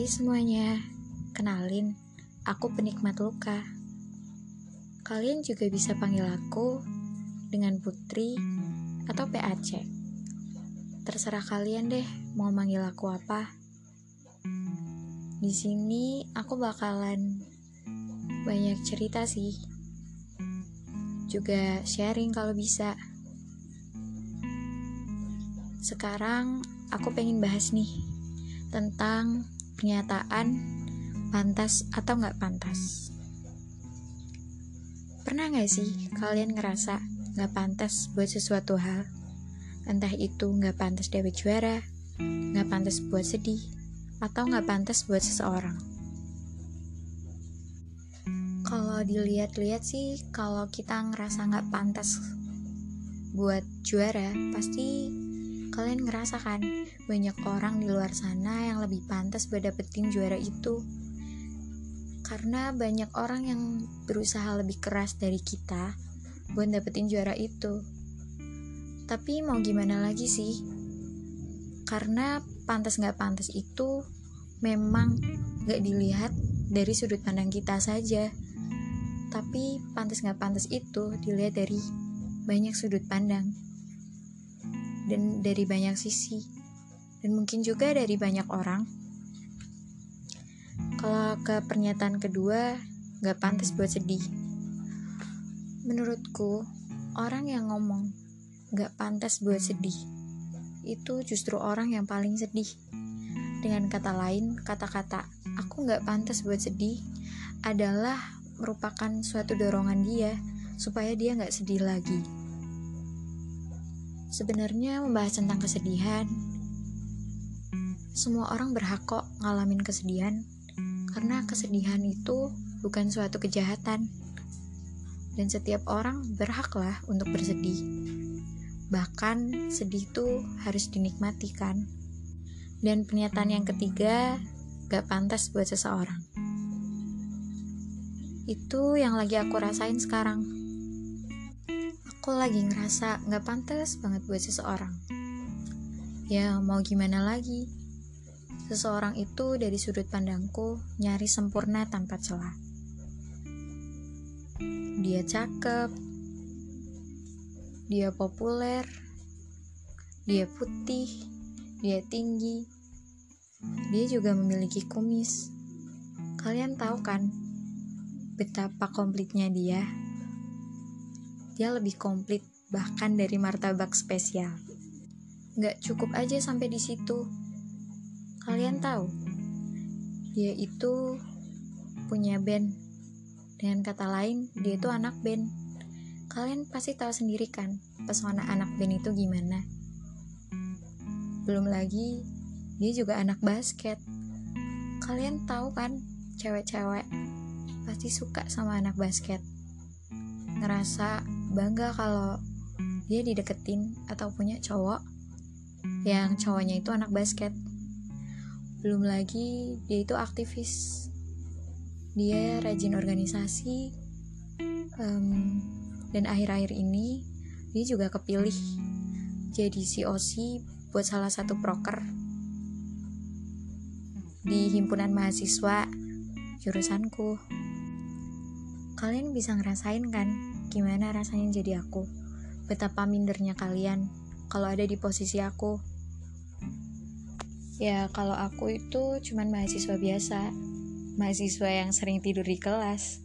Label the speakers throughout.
Speaker 1: Hai semuanya, kenalin, aku penikmat luka. Kalian juga bisa panggil aku dengan Putri atau PAC. Terserah kalian deh mau manggil aku apa. Di sini aku bakalan banyak cerita sih. Juga sharing kalau bisa. Sekarang aku pengen bahas nih tentang pernyataan pantas atau nggak pantas. Pernah nggak sih kalian ngerasa nggak pantas buat sesuatu hal? Entah itu nggak pantas dapet juara, nggak pantas buat sedih, atau nggak pantas buat seseorang. Kalau dilihat-lihat sih, kalau kita ngerasa nggak pantas buat juara, pasti kalian ngerasa kan banyak orang di luar sana yang lebih pantas buat dapetin juara itu. Karena banyak orang yang berusaha lebih keras dari kita buat dapetin juara itu. Tapi mau gimana lagi sih? Karena pantas nggak pantas itu memang nggak dilihat dari sudut pandang kita saja. Tapi pantas nggak pantas itu dilihat dari banyak sudut pandang dan dari banyak sisi. Dan mungkin juga dari banyak orang. Kalau ke pernyataan kedua gak pantas buat sedih. Menurutku orang yang ngomong gak pantas buat sedih itu justru orang yang paling sedih. Dengan kata lain kata-kata aku gak pantas buat sedih adalah merupakan suatu dorongan dia supaya dia gak sedih lagi Sebenarnya membahas tentang kesedihan, semua orang berhak kok ngalamin kesedihan, karena kesedihan itu bukan suatu kejahatan, dan setiap orang berhaklah untuk bersedih. Bahkan sedih itu harus dinikmati kan. Dan pernyataan yang ketiga, gak pantas buat seseorang. Itu yang lagi aku rasain sekarang aku lagi ngerasa gak pantas banget buat seseorang. Ya, mau gimana lagi? Seseorang itu dari sudut pandangku nyari sempurna tanpa celah. Dia cakep, dia populer, dia putih, dia tinggi, dia juga memiliki kumis. Kalian tahu kan betapa komplitnya dia? Dia lebih komplit bahkan dari martabak spesial. Nggak cukup aja sampai di situ. Kalian tahu, dia itu punya band. Dengan kata lain, dia itu anak band. Kalian pasti tahu sendiri kan, pesona anak band itu gimana. Belum lagi, dia juga anak basket. Kalian tahu kan, cewek-cewek pasti suka sama anak basket. Ngerasa bangga kalau dia dideketin atau punya cowok yang cowoknya itu anak basket. Belum lagi dia itu aktivis. Dia rajin organisasi um, dan akhir-akhir ini dia juga kepilih jadi COC buat salah satu proker di himpunan mahasiswa jurusanku. Kalian bisa ngerasain kan Gimana rasanya jadi aku? Betapa mindernya kalian kalau ada di posisi aku. Ya, kalau aku itu cuman mahasiswa biasa. Mahasiswa yang sering tidur di kelas.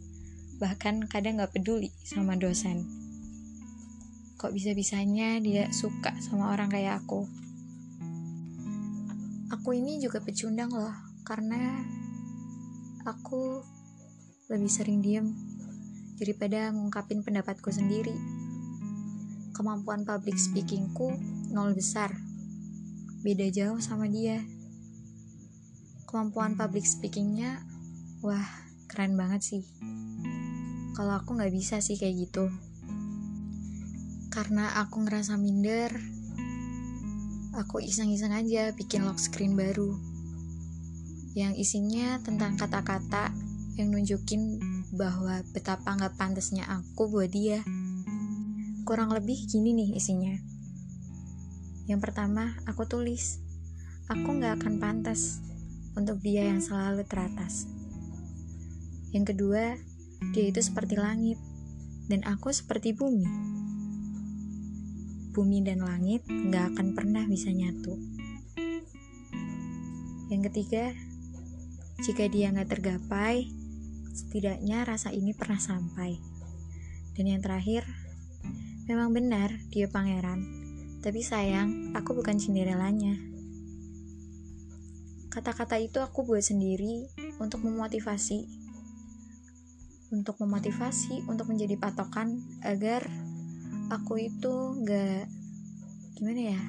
Speaker 1: Bahkan kadang gak peduli sama dosen. Kok bisa-bisanya dia suka sama orang kayak aku? Aku ini juga pecundang loh, karena aku lebih sering diem daripada ngungkapin pendapatku sendiri. Kemampuan public speakingku nol besar, beda jauh sama dia. Kemampuan public speakingnya, wah keren banget sih. Kalau aku nggak bisa sih kayak gitu. Karena aku ngerasa minder, aku iseng-iseng aja bikin lock screen baru yang isinya tentang kata-kata yang nunjukin bahwa betapa nggak pantasnya aku buat dia. Kurang lebih gini nih isinya. Yang pertama, aku tulis, aku nggak akan pantas untuk dia yang selalu teratas. Yang kedua, dia itu seperti langit, dan aku seperti bumi. Bumi dan langit gak akan pernah bisa nyatu. Yang ketiga, jika dia gak tergapai, setidaknya rasa ini pernah sampai. Dan yang terakhir, memang benar dia pangeran, tapi sayang, aku bukan Cinderellanya. Kata-kata itu aku buat sendiri untuk memotivasi. Untuk memotivasi, untuk menjadi patokan agar aku itu gak gimana ya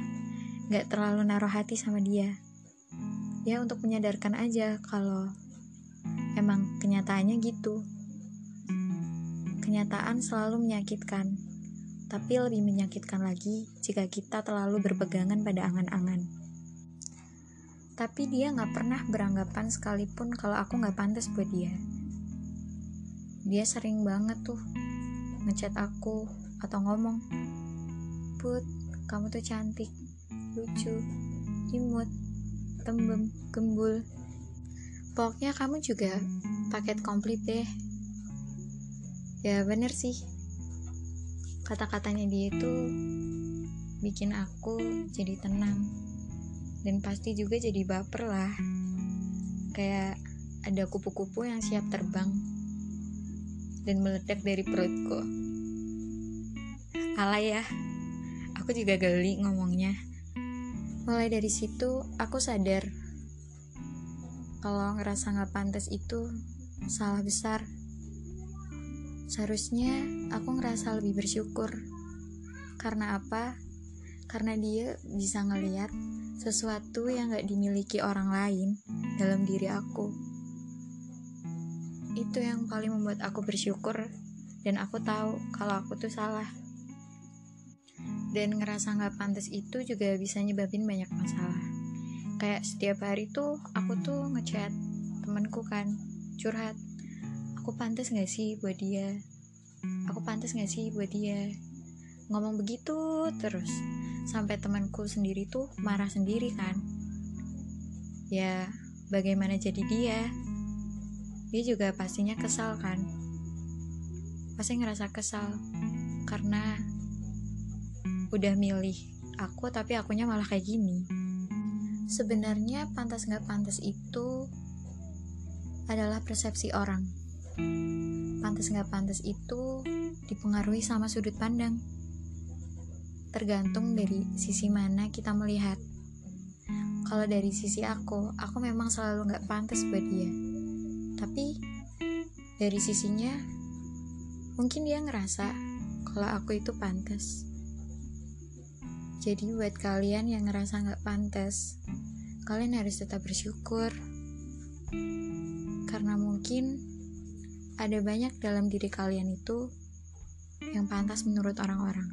Speaker 1: gak terlalu naruh hati sama dia ya untuk menyadarkan aja kalau kenyataannya gitu kenyataan selalu menyakitkan tapi lebih menyakitkan lagi jika kita terlalu berpegangan pada angan-angan tapi dia gak pernah beranggapan sekalipun kalau aku gak pantas buat dia. Dia sering banget tuh ngechat aku atau ngomong, Put, kamu tuh cantik, lucu, imut, tembem, gembul. Pokoknya kamu juga paket komplit deh. Ya bener sih, kata-katanya dia itu bikin aku jadi tenang dan pasti juga jadi baper lah. Kayak ada kupu-kupu yang siap terbang dan meledak dari perutku. Alay ya aku juga geli ngomongnya. Mulai dari situ aku sadar kalau ngerasa nggak pantas itu salah besar seharusnya aku ngerasa lebih bersyukur karena apa karena dia bisa ngeliat sesuatu yang gak dimiliki orang lain dalam diri aku. Itu yang paling membuat aku bersyukur dan aku tahu kalau aku tuh salah. Dan ngerasa gak pantas itu juga bisa nyebabin banyak masalah. Kayak setiap hari tuh aku tuh ngechat temenku kan, curhat. Aku pantas gak sih buat dia? Aku pantas gak sih buat dia? Ngomong begitu terus sampai temanku sendiri tuh marah sendiri kan ya bagaimana jadi dia dia juga pastinya kesal kan pasti ngerasa kesal karena udah milih aku tapi akunya malah kayak gini sebenarnya pantas nggak pantas itu adalah persepsi orang pantas nggak pantas itu dipengaruhi sama sudut pandang tergantung dari sisi mana kita melihat. Kalau dari sisi aku, aku memang selalu gak pantas buat dia. Tapi dari sisinya, mungkin dia ngerasa kalau aku itu pantas. Jadi buat kalian yang ngerasa gak pantas, kalian harus tetap bersyukur. Karena mungkin ada banyak dalam diri kalian itu yang pantas menurut orang-orang.